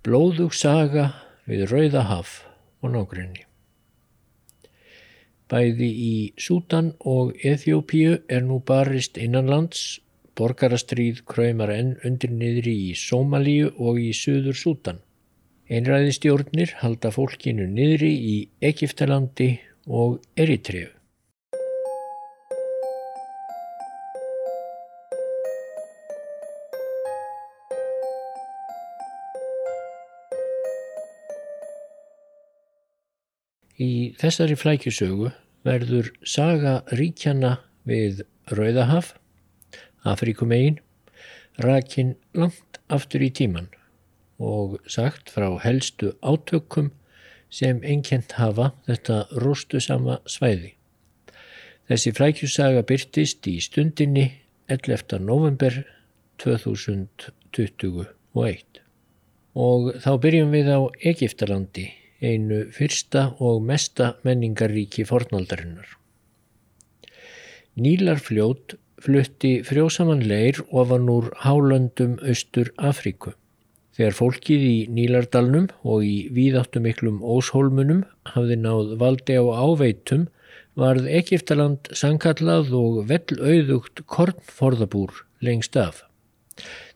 Blóðug saga við Rauðahaf og nágrinni. Bæði í Sútan og Eþjópíu er nú barist innanlands, borgarastríð kræmar enn undir niðri í Sómalíu og í Suður Sútan. Einræðistjórnir halda fólkinu niðri í Egiptalandi og Eritreu. Í þessari flækjusögu verður saga ríkjana við Rauðahaf, Afrikumegin, rakin langt aftur í tíman og sagt frá helstu átökum sem einkent hafa þetta róstu sama svæði. Þessi flækjusaga byrtist í stundinni 11. november 2021 og þá byrjum við á Egiptalandi einu fyrsta og mesta menningaríki fornaldarinnar. Nílarfljót flutti frjósaman leir ofan úr hálöndum austur Afríku. Þegar fólkið í Nílardalnum og í víðáttum miklum óshólmunum hafði náð valdi á áveitum varð Egiptaland sankallað og vell auðugt kornforðabúr lengst af.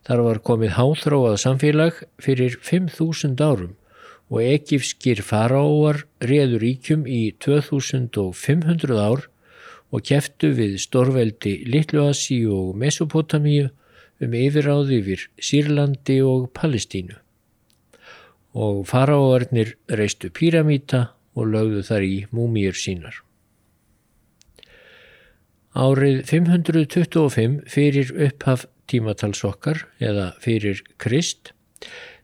Þar var komið háþróað samfélag fyrir 5.000 árum og egifskir faraóar reður ríkjum í 2500 ár og keftu við Stórveldi Littluasi og Mesopotamíu um yfiráði yfir Sýrlandi og Palestínu. Og faraóarnir reistu píramíta og lögðu þar í múmíur sínar. Árið 525 fyrir upphaf tímatalsokkar eða fyrir Krist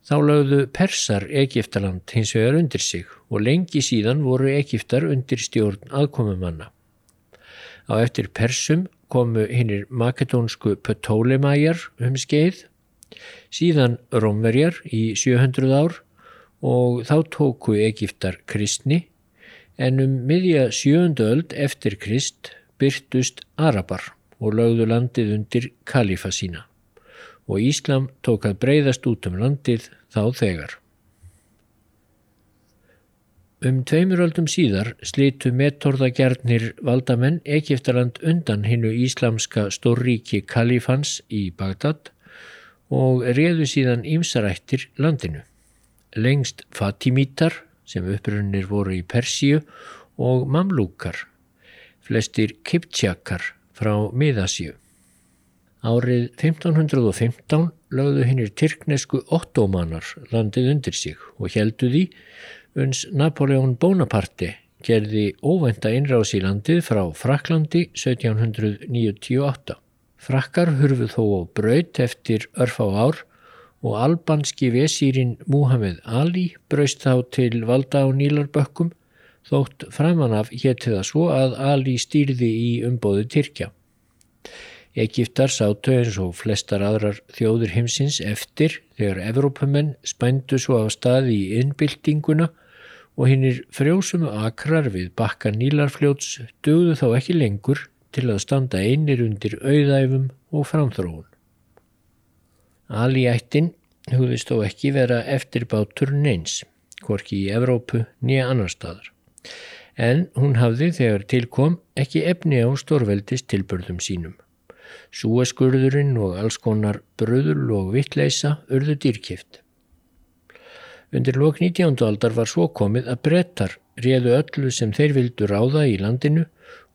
Þá lögðu persar Egiptaland hins vegar undir sig og lengi síðan voru Egiptar undir stjórn aðkomumanna. Á eftir persum komu hinnir makedónsku Ptolemajar um skeið, síðan Rómverjar í 700 ár og þá tóku Egiptar kristni en um miðja sjöundu öld eftir krist byrtust Arabar og lögðu landið undir kalifa sína og Íslam tók að breyðast út um landið þá þegar. Um tveimuröldum síðar slitu metorðagjarnir valdamenn Egiptaland undan hinnu íslamska stórríki Kalifans í Bagdad og reðu síðan ímsarættir landinu. Lengst Fatimítar sem upprunnir voru í Persíu og Mamlúkar, flestir Kiptjakar frá Miðasíu. Árið 1515 lögðu hinnir tyrknesku ottomanar landið undir sig og heldu því uns Napoleon Bonaparte gerði óvænta innráðs í landið frá Fraklandi 1798. Frakkar hurfuð þó á braut eftir örfá ár og albanski vesýrin Muhammed Ali braust þá til valda á Nílarbökkum þótt framanaf hétti það svo að Ali stýrði í umbóðu Tyrkja. Egiptar sátu eins og flestar aðrar þjóður heimsins eftir þegar Evrópumenn spændu svo á staði í innbyltinguna og hinnir frjósumu akrar við bakka Nílarfljóts dögðu þá ekki lengur til að standa einir undir auðæfum og framþróun. Alíættin hugðist þó ekki vera eftirbátur neins, hvorki í Evrópu nýja annar staðar. En hún hafði þegar tilkom ekki efni á stórveldist tilbörðum sínum. Súeskurðurinn og alls konar bröðul og vittleisa urðu dýrkift. Undir lok 19. aldar var svo komið að brettar réðu öllu sem þeir vildu ráða í landinu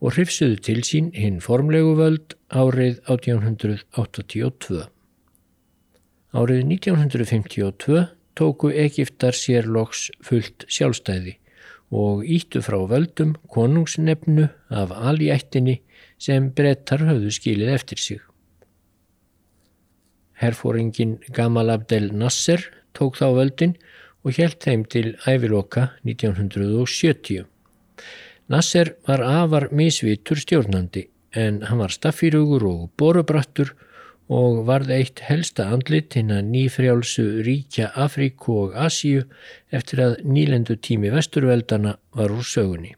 og hrifsuðu til sín hinn formlegu völd árið 1882. Árið 1952 tóku Egiptar sér loks fullt sjálfstæði og íttu frá völdum konungsnefnu af alíættinni sem brettar höfðu skilið eftir sig. Herfóringin Gamal Abdel Nasser tók þá völdin og helt þeim til æviloka 1970. Nasser var afar misvitur stjórnandi en hann var staffírugur og borubrattur og varð eitt helsta andlit hinn að nýfrjálsu ríkja Afríku og Asíu eftir að nýlendu tími vesturveldana var úr sögunni.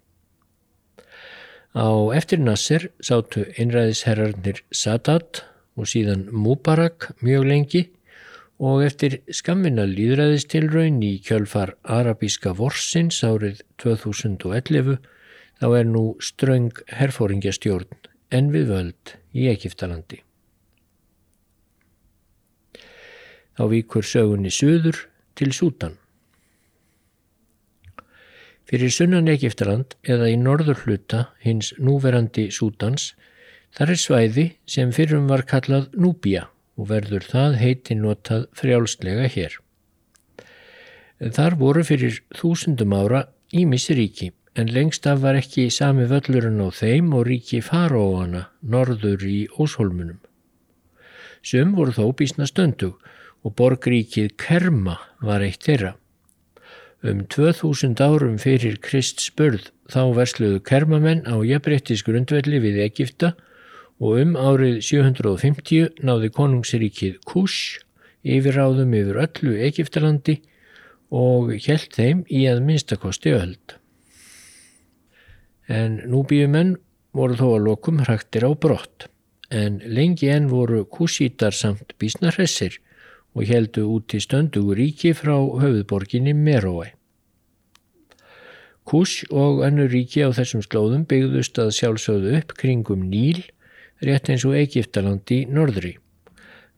Á eftir Nasser sátu einræðisherrarnir Sadat og síðan Mubarak mjög lengi og eftir skammina líðræðistilraun í kjölfar arabíska vorsins árið 2011 þá er nú ströng herfóringjastjórn en við völd í Egiptalandi. Þá víkur sögunni söður til Sútan. Fyrir sunnan Egiptaland eða í norður hluta hins núverandi Sútans þar er svæði sem fyrrum var kallað Núbia og verður það heiti notað frjálslega hér. Þar voru fyrir þúsundum ára Ímisríki en lengst af var ekki sami völlurinn á þeim og ríki faróana norður í Óshólmunum. Sum voru þó bísna stöndu og borgríkið Kerma var eitt þeirra. Um 2000 árum fyrir Krist spörð þá versluðu Kermamenn á jafnbrettis grundvelli við Egipta og um árið 750 náði konungsríkið Kush yfirráðum yfir öllu Egiptalandi og hjælt þeim í að minnstakosti öld. En núbíumenn voru þó að lokum hraktir á brott, en lengi enn voru Kusítar samt bísnarhessir og heldu út í stöndugur ríki frá höfuðborginni Merói. Kus og önnur ríki á þessum slóðum byggðust að sjálfsögðu upp kringum Níl, rétt eins og Egiptaland í norðri.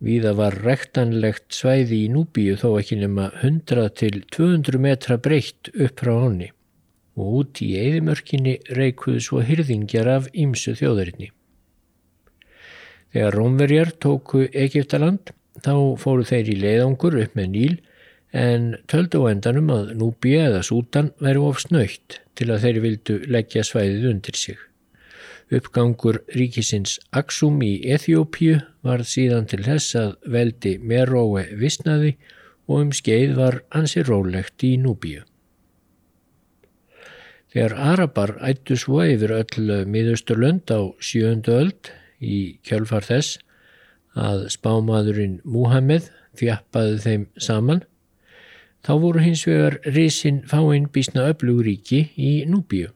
Víða var rektanlegt svæði í Núbíu þó ekki nema 100 til 200 metra breytt upp frá honni og út í eðimörkinni reikuðu svo hyrðingjar af ímsu þjóðarinni. Þegar Rómverjar tóku Egiptaland þá fóru þeir í leiðangur upp með Níl en töldu á endanum að Núbíu eða Sútan væri of snöytt til að þeir vildu leggja svæðið undir sig. Uppgangur ríkisins Aksum í Eþjópíu var síðan til þess að veldi Meróe vissnaði og um skeið var ansi rólegt í Núbíu. Þegar Arabar ættu svo yfir öll miðausturlönd á sjöndu öld í kjölfar þess að spámaðurinn Múhammed þjappaði þeim saman, þá voru hins vegar risin fáinn bísna öflugríki í Núbíu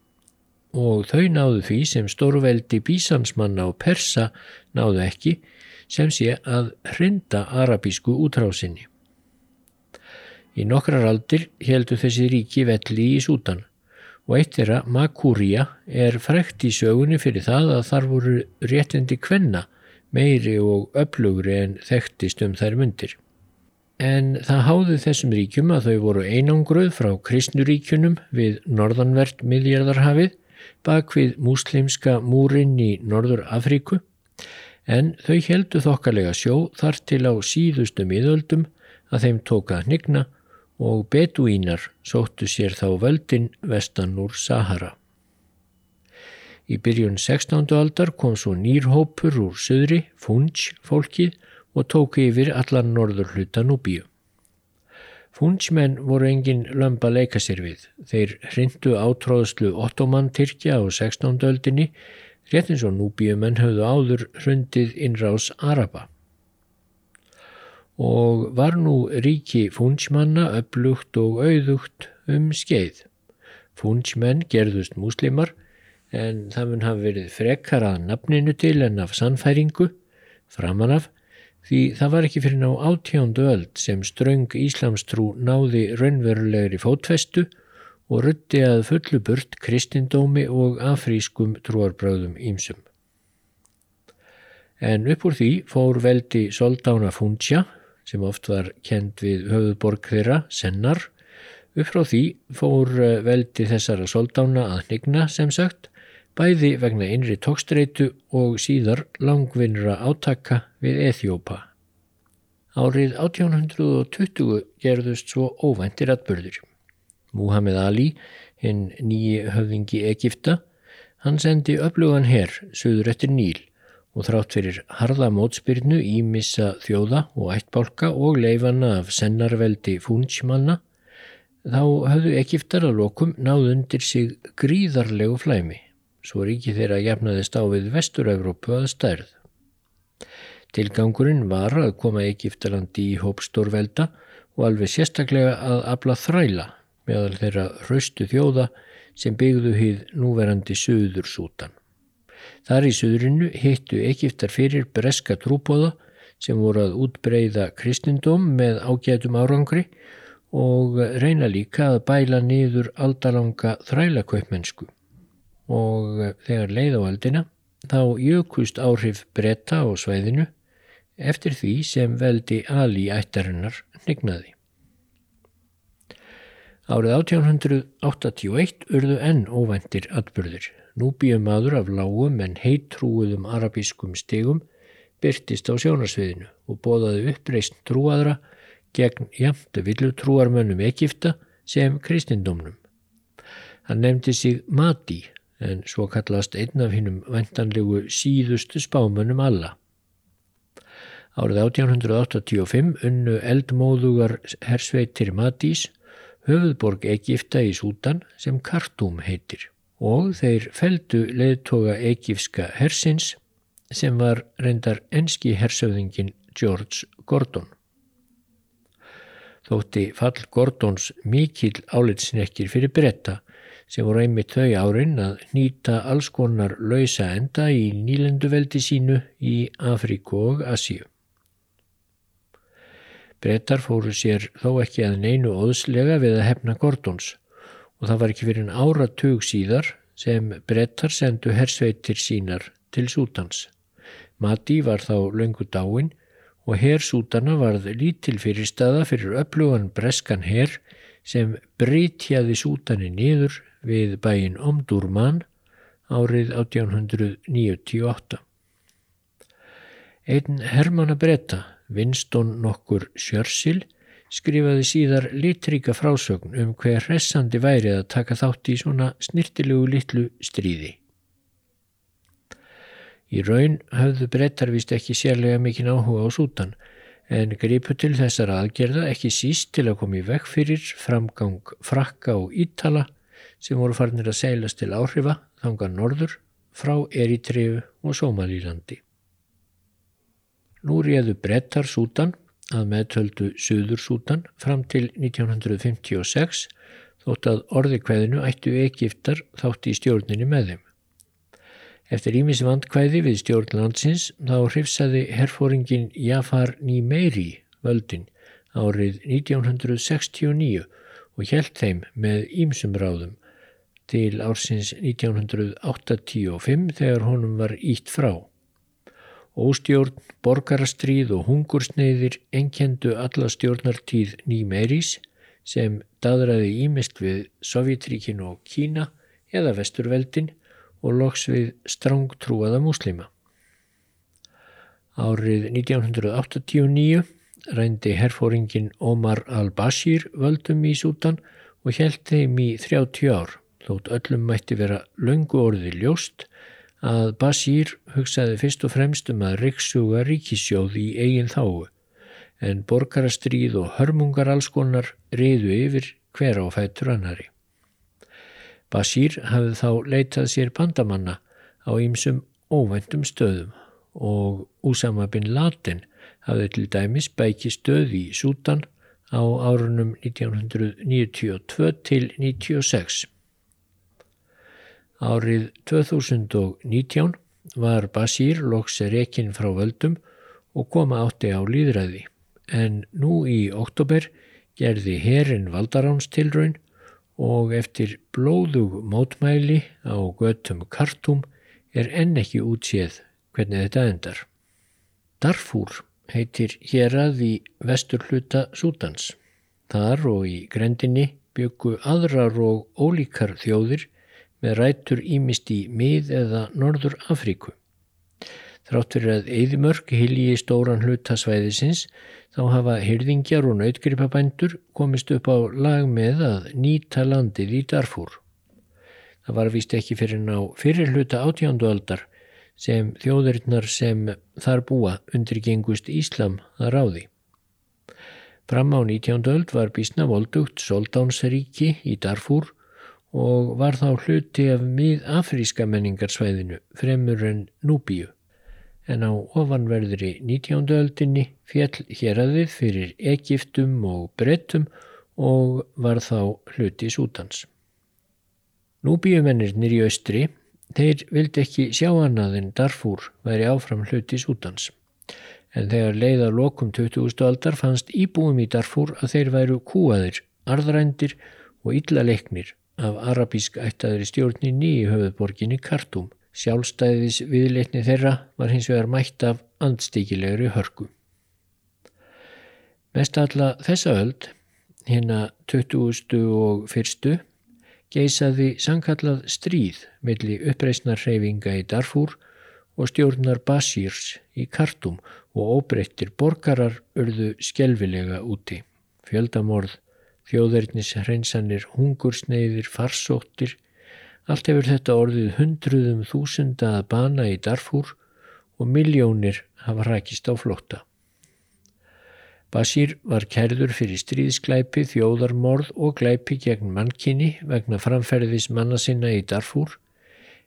og þau náðu því sem stórveldi bísansmanna og persa náðu ekki sem sé að hrinda arabísku útrásinni. Í nokkrar aldir heldu þessi ríki velli í Sútan og eitt þeirra, Makúria, er frekt í sögunni fyrir það að þar voru réttindi kvenna meiri og öflugri en þekktist um þær myndir. En það háði þessum ríkjum að þau voru einangruð frá kristnuríkjunum við norðanvert miðjarðarhafið bak við múslimska múrin í Norður Afríku en þau heldu þokkalega sjó þar til á síðustu miðöldum að þeim tóka hnigna og beduínar sóttu sér þá völdin vestan úr Sahara. Í byrjun 16. aldar kom svo nýrhópur úr söðri, Funch fólkið og tók yfir allan norður hluta Núbíu. Funchmenn voru engin lömb að leika sér við. Þeir hrindu átróðslu ottoman-tyrkja á 16. öldinni, rétt eins og núbíumenn höfðu áður hrundið innrás Araba. Og var nú ríki funchmanna upplugt og auðugt um skeið. Funchmenn gerðust múslimar en það mun hafa verið frekar að nafninu til en af sannfæringu, framanaf, því það var ekki fyrir ná átjándu öld sem ströng Íslamstrú náði raunverulegri fótfestu og rutti að fullu burt kristindómi og afrískum trúarbröðum ímsum. En upp úr því fór veldi Soldána Fundsja, sem oft var kend við höfuborg þeirra, sennar, upp frá því fór eh, veldi þessara Soldána að hnigna sem sagt, bæði vegna einri tókstreitu og síðar langvinnra átaka við Eþjópa. Árið 1820 gerðust svo óvæntir atbyrður. Muhammed Ali, hinn nýji höfðingi Egipta, hann sendi öflugan herr söður eftir Níl og þrátt fyrir harða mótspyrnu í missa þjóða og ættbálka og leifana af sennarveldi fúnsmanna, þá höfðu Egiptar að lokum náð undir sig gríðarlegu flæmi svo ríki þeirra jafnaðist á við Vestur-Európu að stærð. Tilgangurinn var að koma Egiptalandi í hópstórvelda og alveg sérstaklega að abla þræla meðal þeirra raustu þjóða sem byggðu hýð núverandi Suðursútan. Þar í Suðurinu hittu Egiptar fyrir breska trúbóða sem voru að útbreyða kristindóm með ágætum árangri og reyna líka að bæla niður aldalanga þrælakaupmennsku og þegar leið á aldina þá jökust áhrif bretta á sveiðinu eftir því sem veldi Ali ættarinnar nignaði. Árið 1881 urðu enn óvæntir atbyrðir. Núbíu maður af lágum en heitrúuðum arabískum stegum byrtist á sjónarsviðinu og bóðaði uppreist trúaðra gegn jæmtu villutrúarmönnum Egipta sem kristindómnum. Hann nefndi sig Mati en svo kallast einn af hinnum vendanlegu síðustu spámönnum alla. Árið 1885 unnu eldmóðugar hersveitir Matís höfuðborg Egipta í Sútan sem Kartúm heitir og þeir feldu leðtoga egifska hersins sem var reyndar enski hersöðingin George Gordon. Þótti fall Gordons mikil álitsnekkir fyrir bretta sem voru einmitt þau árin að nýta alls konar lausa enda í nýlenduveldi sínu í Afríku og Asíu. Brettar fóru sér þó ekki að neinu óðslega við að hefna Gordons og það var ekki fyrir en áratug síðar sem brettar sendu hersveitir sínar til Sútans. Mati var þá löngu dáin og hersútana varð lítil fyrir staða fyrir öflugan breskan herr sem breytjaði Sútani niður við bæin Omdurman árið 1898. Einn Hermanna Bretta, Winston nokkur Sjörssil, skrifaði síðar litríka frásögn um hver hressandi værið að taka þátt í svona snirtilegu litlu stríði. Í raun hafðu brettar vist ekki sérlega mikinn áhuga á sútan en gripu til þessar aðgerða ekki síst til að koma í vekk fyrir framgang frakka og ítala sem voru farnir að seilast til áhrifa þangar norður frá Eritreu og Somalílandi. Nú réðu brettar Sútan að meðtöldu Suður Sútan fram til 1956 þótt að orðikvæðinu ættu Egiptar þátt í stjórninni með þeim. Eftir ímis vandkvæði við stjórn landsins þá hrifsaði herfóringin Jafar Nýmeiri völdin árið 1969 og hjælt þeim með ímsum ráðum til ársins 1985 þegar honum var ítt frá. Óstjórn, borgarastríð og hungursneiðir enkendu alla stjórnartíð Nýmerís sem daðraði ímest við Sovjetríkin og Kína eða Vesturveldin og loks við strángtrúaða muslima. Árið 1989 rændi herfóringin Omar al-Bashir völdum í Sútan og held þeim í 30 ár þótt öllum mætti vera löngu orði ljóst að Basír hugsaði fyrst og fremst um að riksuga ríkisjóð í eigin þáu en borgarastríð og hörmungar allskonar reyðu yfir hver á fættur annari. Basír hafði þá leitað sér bandamanna á ýmsum óvæntum stöðum og Úsama bin Laden hafði til dæmis bæki stöð í Sútan á árunum 1992 til 1996. Árið 2019 var Basír loks rekinn frá völdum og koma átti á líðræði en nú í oktober gerði herin valdaránstilraun og eftir blóðug mótmæli á göttum kartum er enn ekki útséð hvernig þetta endar. Darfúr heitir hér að í vestur hluta Sútans. Þar og í grendinni byggu aðrar og ólíkar þjóðir með rætur ímist í mið eða norður Afríku. Þrátt fyrir að eðimörk hilji í stóran hlutasvæðisins þá hafa hyrðingjar og nautgripabændur komist upp á lag með að nýta landið í Darfúr. Það var vist ekki fyrir ná fyrir hluta átjándu aldar sem þjóðurinnar sem þar búa undirgengust Íslam að ráði. Fram á 19. öld var bísna voldugt Soldánsríki í Darfúr og var þá hluti af mið-afríska menningarsvæðinu fremur en Núbíu en á ofanverðri 19. öldinni fjall hér aðið fyrir Egiptum og Brettum og var þá hluti Sútans. Núbíumennirnir í austri, þeir vildi ekki sjá annað en Darfúr væri áfram hluti Sútans en þegar leiða lokum 20. aldar fannst íbúum í Darfur að þeir væru kúaðir, arðrændir og illa leiknir af arabísk ættaðri stjórninni í höfuðborginni Kartum. Sjálfstæðis viðleitni þeirra var hins vegar mætt af andstíkilegri hörku. Mest alla þessa öld, hérna 20. og 1. geisaði sankallað stríð milli uppreysnarreyfinga í Darfur og stjórnar Basirs í Kartum og óbreyttir borgarar urðu skjelvilega úti. Fjöldamorð, þjóðverðnis hreinsanir, hungursneiðir, farsóttir, allt hefur þetta orðið hundruðum þúsunda að bana í Darfur og miljónir hafa rækist á flótta. Basír var kærður fyrir stríðsklæpi, þjóðarmorð og glæpi gegn mannkinni vegna framferðis manna sinna í Darfur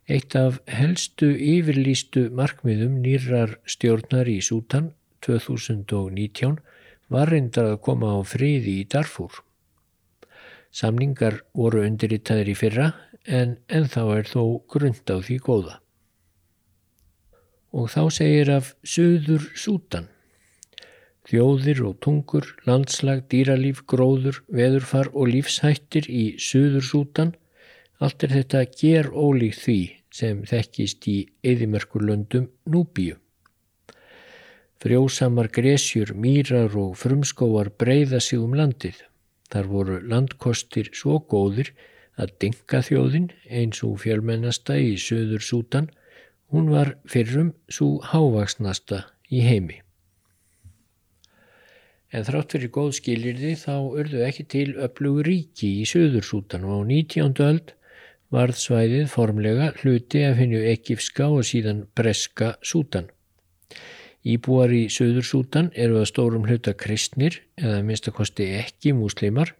Eitt af helstu yfirlýstu markmiðum nýrar stjórnar í Sútan 2019 var reyndar að koma á friði í Darfur. Samningar voru undirrittaður í fyrra en ennþá er þó grund á því góða. Og þá segir af Suður Sútan. Þjóðir og tungur, landslag, dýralíf, gróður, veðurfar og lífshættir í Suður Sútan, allt er þetta ger ólíkt því sem þekkist í eðimörkurlöndum Núbíu. Frjósamar gresjur, mýrar og frumskóar breyða sig um landið. Þar voru landkostir svo góðir að dingaþjóðin eins og fjölmennasta í söður Sútan, hún var fyrrum svo hávaksnasta í heimi. En þrátt fyrir góð skilirði þá urðu ekki til öflugur ríki í söður Sútan og á 19. öld varð svæðið formlega hluti af hennu ekifska og síðan breska Sútan. Íbúar í Suður Sútan eru að stórum hluta kristnir eða minnstakosti ekki múslimar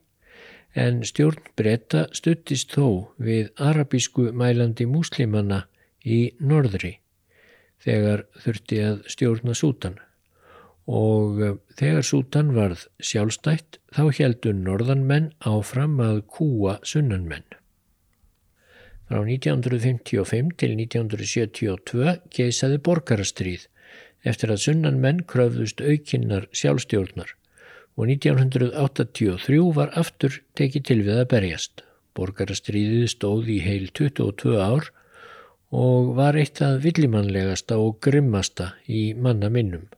en stjórn breyta stuttist þó við arabísku mælandi múslimanna í norðri þegar þurfti að stjórna Sútan og þegar Sútan varð sjálfstætt þá heldur norðanmenn áfram að kúa sunnanmenn. Frá 1955 til 1972 geisaði borgarastríð eftir að sunnan menn kröfðust aukinnar sjálfstjórnar og 1983 var aftur tekið til við að berjast. Borgarastríðið stóð í heil 22 ár og var eitt að villimannlegasta og grimmasta í manna minnum.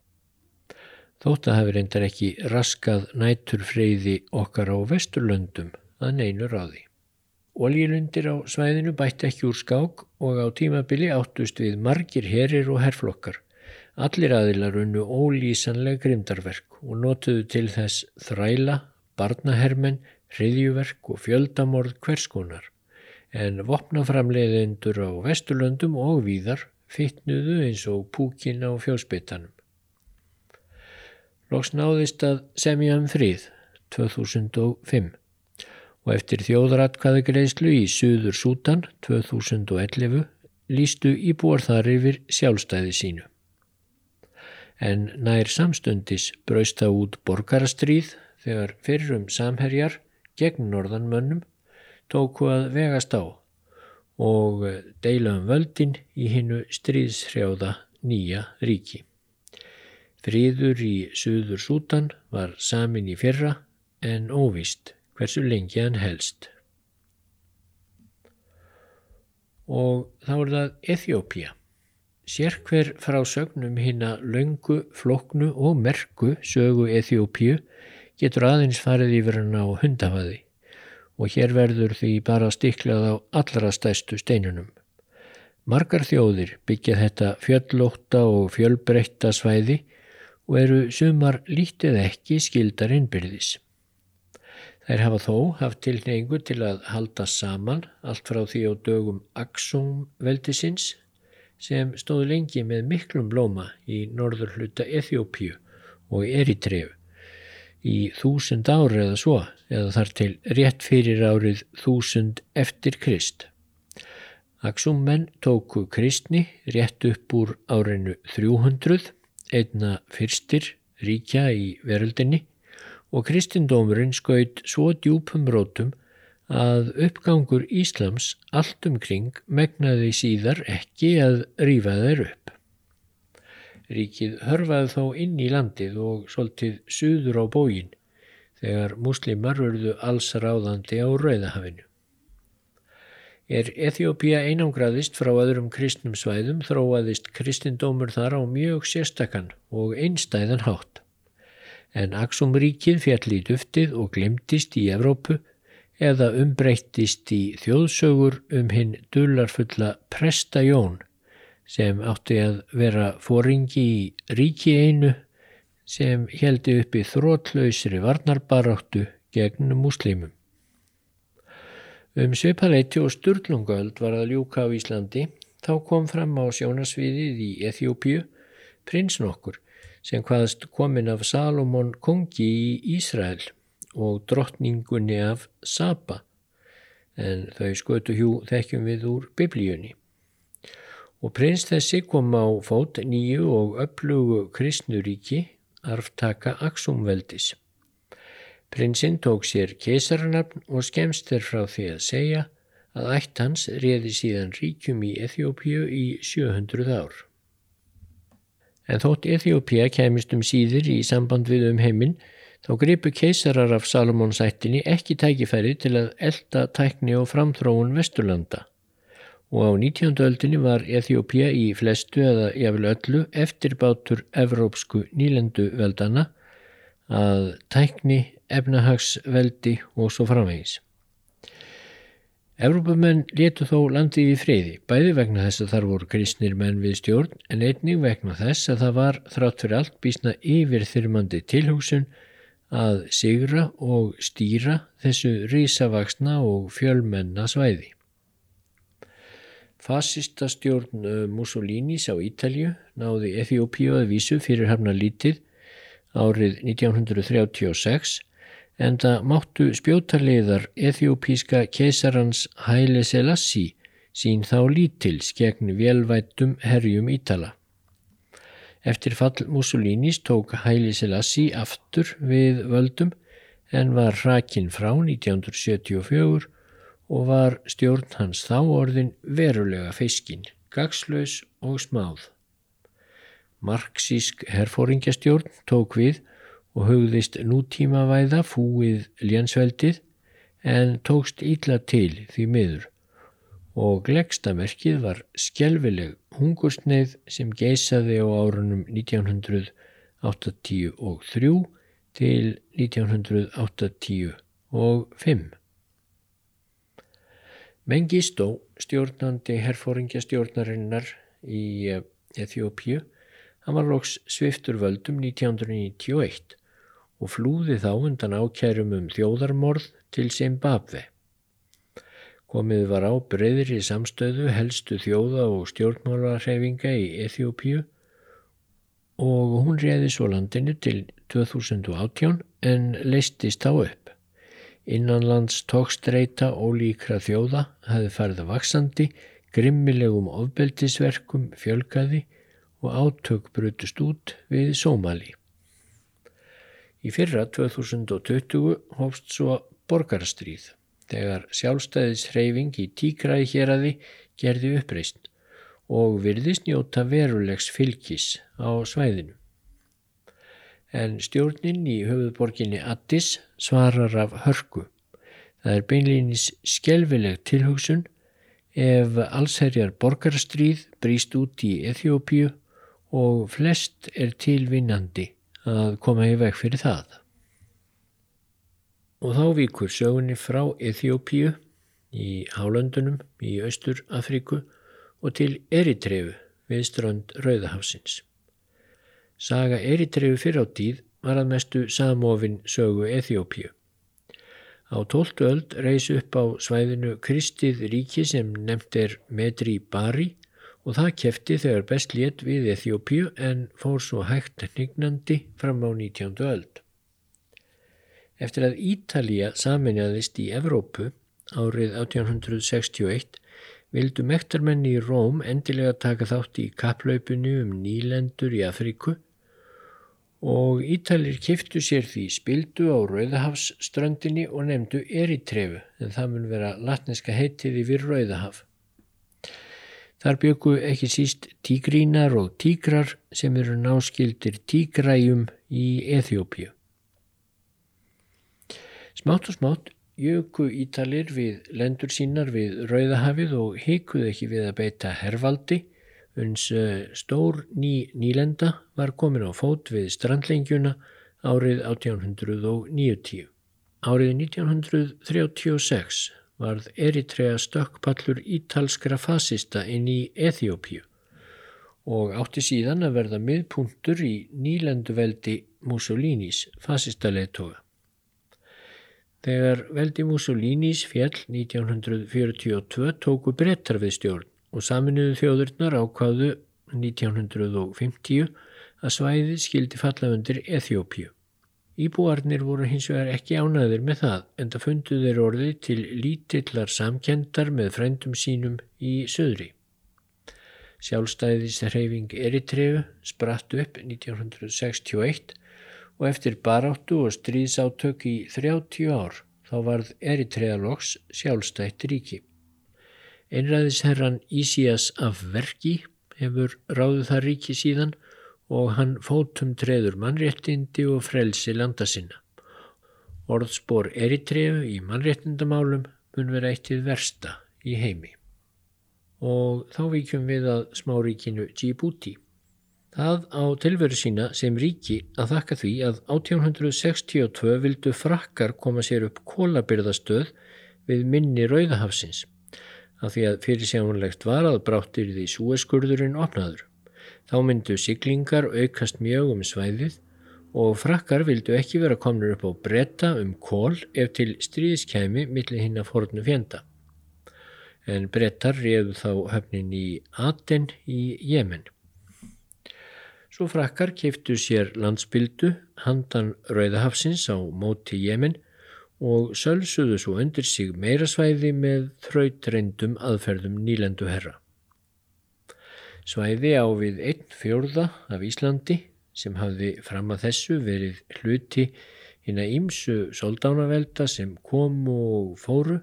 Þótt að hafi reyndar ekki raskað nætur freyði okkar á vesturlöndum að neinu ráði. Oljilundir á svæðinu bætti ekki úr skák og á tímabili áttust við margir herir og herflokkar. Allir aðilar unnu ólýsanleg grimdarverk og notuðu til þess þræla, barnahermen, hriðjuverk og fjöldamorð hverskonar. En vopnaframleiðendur á Vesturlöndum og víðar fytnuðu eins og púkin á fjósbyttanum. Lóks náðist að semja um frið 2005 og eftir þjóðratkvæði greiðslu í Suður Sútan 2011 lístu íbúar þar yfir sjálfstæði sínu. En nær samstundis brausta út borgarastríð þegar fyrrum samherjar gegn norðanmönnum tóku að vegast á og deila um völdin í hinnu stríðshrjáða nýja ríki. Fríður í Suður Sútan var samin í fyrra en óvist hversu lengi hann helst. Og þá er það Eþjópia. Sér hver frásögnum hýna laungu, floknu og merku sögu Eþjópiu getur aðeins farið yfir hann á hundafaði og hér verður því bara stiklað á allra stæstu steinunum. Margar þjóðir byggja þetta fjöllótta og fjölbreytta svæði og eru sumar lítið ekki skildar innbyrðis. Þær hafa þó haft tilneingu til að halda saman allt frá því á dögum Aksum veldisins sem stóðu lengi með miklum blóma í norður hluta Eþjópíu og Eritreu í þúsund ári eða svo eða þar til rétt fyrir árið þúsund eftir Krist. Aksum menn tóku kristni rétt upp úr árinu 300, einna fyrstir ríkja í veröldinni og kristindómurinn skaut svo djúpum rótum að uppgangur Íslams allt umkring megnaði síðar ekki að rýfa þeir upp. Ríkið hörfaði þó inn í landið og svolítið suður á bógin þegar muslimar verðu alls ráðandi á Rauðahafinu. Er Eþjópia einangraðist frá öðrum kristnum svæðum þróaðist kristindómur þar á mjög sérstakann og einstæðan hátt. En Aksumríkið fjall í duftið og glemtist í Evrópu eða umbreyttist í þjóðsögur um hinn dullarfulla Prestajón sem átti að vera fóringi í ríki einu sem heldi uppi þrótlausri varnarbaráttu gegn muslimum. Um sveipaleiti og sturlungöld var að ljúka á Íslandi þá kom fram á sjónasviðið í Eþjópiu prins nokkur sem hvaðst komin af Salomon kongi í Ísrael og drottningunni af Saba en þau skötu hjú þekkjum við úr biblíunni og prins þessi kom á fót nýju og öflugu kristnuríki arftaka Aksumveldis. Prinsinn tók sér keisarnafn og skemst er frá því að segja að ætt hans reði síðan ríkjum í Eþjópíu í 700 ár. En þótt Eþjópía kemist um síður í samband við um heiminn þá gripu keisarar af Salomonsættinni ekki tækifæri til að elda tækni og framþróun Vesturlanda og á 19. öldinni var Eþjópia í flestu eða jáfnvel öllu eftirbátur evrópsku nýlendu veldana að tækni, efnahagsveldi og svo framvegis. Evrópumenn letu þó landið í friði, bæði vegna þess að þar voru kristnir menn við stjórn en einnig vegna þess að það var þrátt fyrir allt bísna yfir þyrmandi tilhúsun að sigra og stýra þessu rísavaksna og fjölmenna svæði. Fasista stjórn eh, Mussolinis á Ítalju náði Eþjópíu að vísu fyrir hafna lítið árið 1936 en það máttu spjótarleiðar Eþjópíska keisarans Haile Selassie sín þá lítils gegn velvættum herjum Ítala. Eftir fall Mussolinis tók Haile Selassie aftur við völdum en var hrakinn frá 1974 og var stjórn hans þá orðin verulega feiskin, gagslaus og smáð. Marxísk herfóringjastjórn tók við og hugðist nútímavæða fúið ljansveldið en tókst ítla til því miður og glegstamerkið var skjelvileg hungursneið sem geysaði á árunum 1983 til 1985. Mengistu, stjórnandi herfóringjastjórnarinnar í Eþjópíu, hann var loks sviftur völdum 1991 og flúði þá undan ákærum um þjóðarmorð til Zimbabwe. Komið var á breyðri samstöðu helstu þjóða og stjórnmálarhefinga í Eþjópíu og hún reyði svo landinu til 2018 en leistist á upp. Innanlands tókstreita ólíkra þjóða hafi farið vaksandi, grimmilegum ofbeldisverkum fjölgaði og átök brutust út við Sómali. Í fyrra 2020 hófst svo borgarstríð þegar sjálfstæðishreyfing í tíkræði hér aði gerði uppreist og virðist njóta verulegs fylgis á svæðinu en stjórnin í höfuðborginni Addis svarar af hörku. Það er beinleginis skjelvileg tilhugsun ef allsherjar borgarstríð brýst út í Eþjópíu og flest er tilvinnandi að koma í veg fyrir það. Og þá vikur sögunni frá Eþjópíu í Hálöndunum í Östur Afríku og til Eritrefu við strönd Rauðahafsins. Saga Eritrefu fyrir á tíð var að mestu samofin sögu Eþjópíu. Á tóltu öld reys upp á svæðinu Kristið ríki sem nefnt er Medri Bari og það kefti þegar best létt við Eþjópíu en fór svo hægt hnignandi fram á 19. öld. Eftir að Ítalija saminjaðist í Evrópu árið 1861 vildu mektarmenni í Róm endilega taka þátt í kaplaupinu um nýlendur í Afríku og Ítalir kiftu sér því spildu á Rauðahafsströndinni og nefndu Eritrefu en það mun vera latneska heitið yfir Rauðahaf. Þar byggu ekki síst tígrínar og tígrar sem eru náskildir tígræjum í Eþjópju. Smátt og smátt jöku Ítalir við lendur sínar við Rauðahafið og hikuð ekki við að beita hervaldi uns eh, stór ný nýlenda var komin á fót við strandlengjuna árið 1890. Árið 1936 varð Eritrea stökkpallur ítalskra fasista inn í Eþjópíu og átti síðan að verða miðpuntur í nýlenduveldi Mussolinis fasista leðtoga. Þegar veldi Mussolinis fjall 1942 tóku brettar við stjórn og saminuðu þjóðurnar ákváðu 1950 að svæðið skildi falla undir Eþjópíu. Íbúarnir voru hins vegar ekki ánaðir með það en það fundu þeir orði til lítillar samkendar með frændum sínum í söðri. Sjálfstæðisreyfing Eritreu spratt upp 1961 og eftir baráttu og stríðsátök í 30 ár þá varð Eritrealogs sjálfstætt ríki. Einræðisherran Ísías af Verki hefur ráðið það ríki síðan og hann fótum treður mannréttindi og frelsi landa sinna. Orðspor Eritrefu í mannréttindamálum mun vera eittið versta í heimi. Og þá vikjum við að smáríkinu Djibouti. Það á tilveru sína sem ríki að þakka því að 1862 vildu frakkar koma sér upp kólabyrðastöð við minni Rauðahafsins af því að fyrir sjáunlegt var að bráttir því súeskurðurinn opnaður. Þá myndu siglingar aukast mjög um svæðið og frakkar vildu ekki vera komnur upp á bretta um kól ef til stríðskæmi millir hinn að fornu fjenda. En brettar reyðu þá höfnin í Aten í Jemen. Svo frakkar keftu sér landsbyldu handan Rauðahafsins á móti Jemen og sölsuðu svo undir sig meira svæði með þrautreindum aðferðum nýlendu herra. Svæði á við einn fjórða af Íslandi sem hafði fram að þessu verið hluti hinn að ímsu soldánavelda sem komu og fóru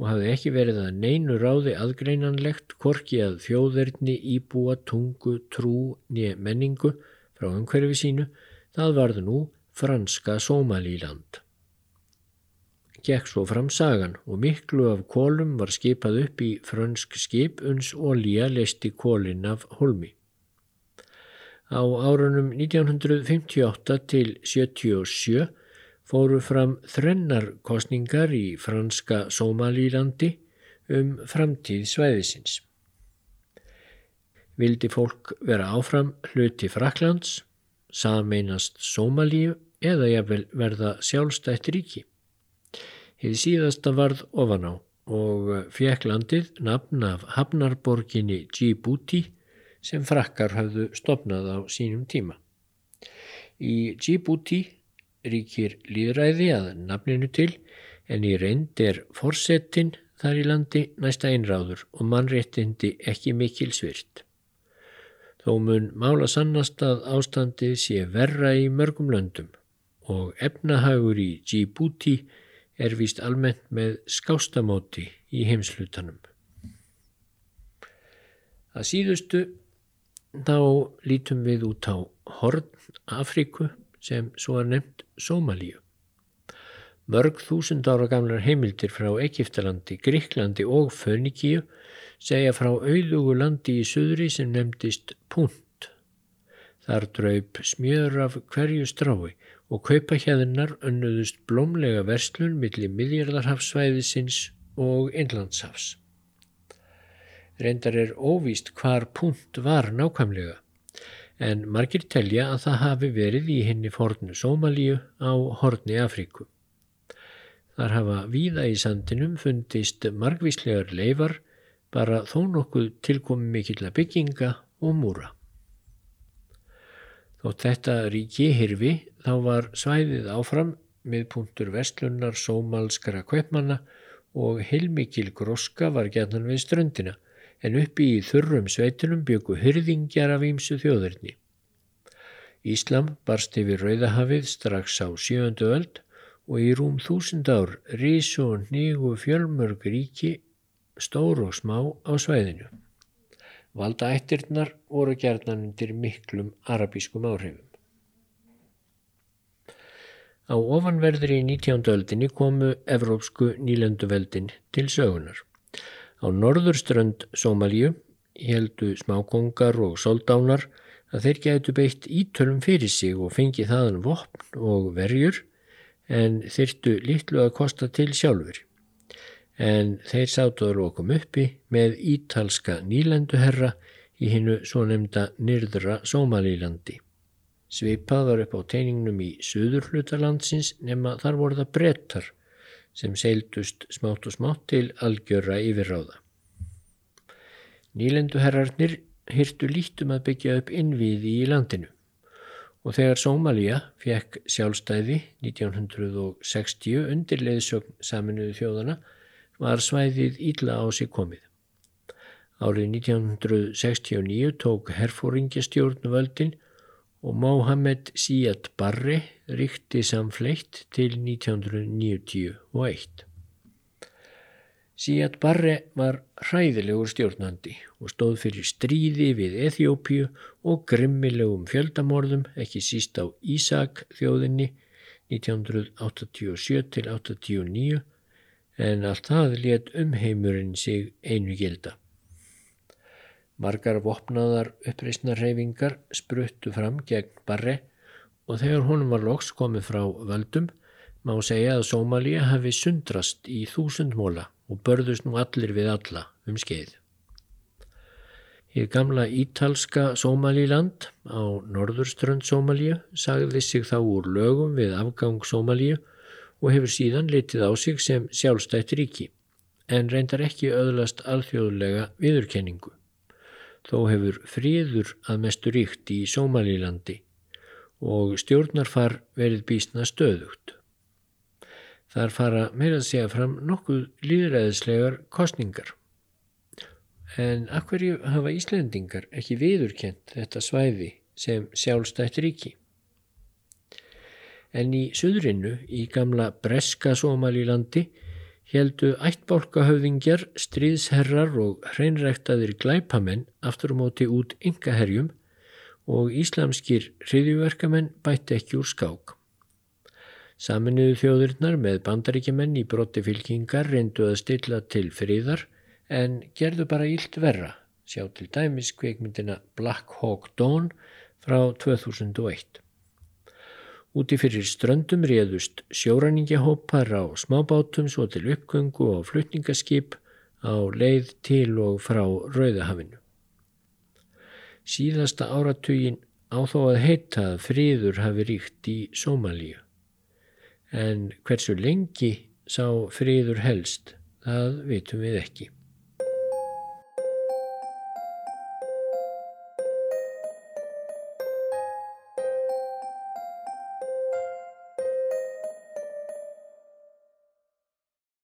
og hafði ekki verið að neinu ráði aðgreinanlegt korki að þjóðverðni íbúa tungu, trú, nýja menningu frá umhverfi sínu, það varð nú franska Sómalíland gekk svo fram sagan og miklu af kólum var skipað upp í frönsk skip uns ólíja leisti kólinn af holmi. Á árunum 1958 til 77 fóru fram þrennarkostningar í franska Sómalílandi um framtíð svæðisins. Vildi fólk vera áfram hluti Fraklands, sameinast Sómalíu eða jafnvel verða sjálfstætt ríki. Hið síðasta varð ofan á og fekk landið nafn af hafnarborginni Djibouti sem frakkar hafðu stopnað á sínum tíma. Í Djibouti ríkir líðræði að nafninu til en í reynd er forsettinn þar í landi næsta einráður og mannréttindi ekki mikil svirt. Þó mun mála sannast að ástandið sé verra í mörgum löndum og efnahagur í Djibouti er víst almennt með skástamóti í heimslutanum. Að síðustu þá lítum við út á Horn Afríku sem svo er nefnt Sómalíu. Mörg þúsund ára gamlar heimildir frá Egiptalandi, Gríklandi og Fönikíu segja frá auðugu landi í söðri sem nefndist Punt. Þar draup smjör af hverju strái og kaupahjæðinar önnuðust blómlega verslun millir miðjarðarhafsvæðisins og innlandshafs. Reyndar er óvíst hvar punkt var nákvæmlega, en margir telja að það hafi verið í henni fornu Sómalíu á horni Afríku. Þar hafa víða í sandinum fundist margvíslegar leifar, bara þó nokkuð tilkomi mikill að bygginga og múra. Þótt þetta ríki hirfi þá var svæðið áfram miðpuntur vestlunnar sómalskara kveppmanna og heilmikil groska var gætnan við ströndina en uppi í þurrum sveitunum byggu hyrðingjar af ímsu þjóðurni. Íslam barst yfir Rauðahafið strax á sjöndu öld og í rúm þúsund ár rísu og nýgu fjölmörg ríki stór og smá á svæðinu. Valdaættirnar voru gerðan undir miklum arabískum áhrifum. Á ofanverðri í 19. öldinni komu evrópsku nýlenduveldin til sögunar. Á norðurströnd Sómalíu heldu smákongar og soldánar að þeir gætu beitt ítölum fyrir sig og fengi þaðan vopn og verjur en þyrtu litlu að kosta til sjálfur. En þeir sátuður okkum uppi með ítalska nýlenduherra í hinnu svo nefnda nyrðra Sómalílandi. Svipað var upp á teiningnum í söður hlutalandsins nema þar voru það brettar sem seildust smátt og smátt til algjöra yfirráða. Nýlenduherrarnir hyrtu lítum að byggja upp innviði í landinu og þegar Sómalía fekk sjálfstæði 1960 undir leiðsögn saminuðu þjóðana var svæðið ílla á sig komið. Árið 1969 tók herfóringjastjórn völdin og Mohamed Siad Barre ríkti samfleitt til 1991. Siad Barre var hræðilegur stjórnandi og stóð fyrir stríði við Eþjópíu og grimmilegum fjöldamorðum ekki síst á Ísak þjóðinni 1987-89 en allt það let umheimurinn sig einu gilda. Margar vopnaðar uppreysnarhefingar spruttu fram gegn Barre og þegar honum var loks komið frá völdum má segja að Sómalíu hafi sundrast í þúsundmóla og börðust nú allir við alla um skeið. Í gamla ítalska Sómalíland á norðurströnd Sómalíu sagði sig þá úr lögum við afgang Sómalíu og hefur síðan litið á sig sem sjálfstætt ríki en reyndar ekki öðlast alþjóðlega viðurkenningu. Þó hefur fríður að mestu ríkt í Sómalílandi og stjórnarfar verið bísna stöðugt. Þar fara meira að segja fram nokkuð líðræðislegar kostningar. En akkurju hafa Íslendingar ekki viðurkent þetta svæði sem sjálfstætt ríki? En í söðrinu í gamla Breska Sómalílandi heldu ættbálkahöfðingjar, stríðsherrar og hreinræktaðir glæpamenn aftur á móti út yngaherjum og íslamskir hriðjuverkamenn bætti ekki úr skák. Saminuðu þjóðurnar með bandaríkjumenn í brotti fylkingar reyndu að stilla til friðar en gerðu bara ílt verra, sjá til dæmis kveikmyndina Black Hawk Dawn frá 2001. Úti fyrir ströndum réðust sjóræningjahópar á smábátum svo til uppgöngu og flutningaskip á leið til og frá Rauðahafinu. Síðasta áratugin áþó að heita að friður hafi ríkt í Sómalíu. En hversu lengi sá friður helst, það vitum við ekki.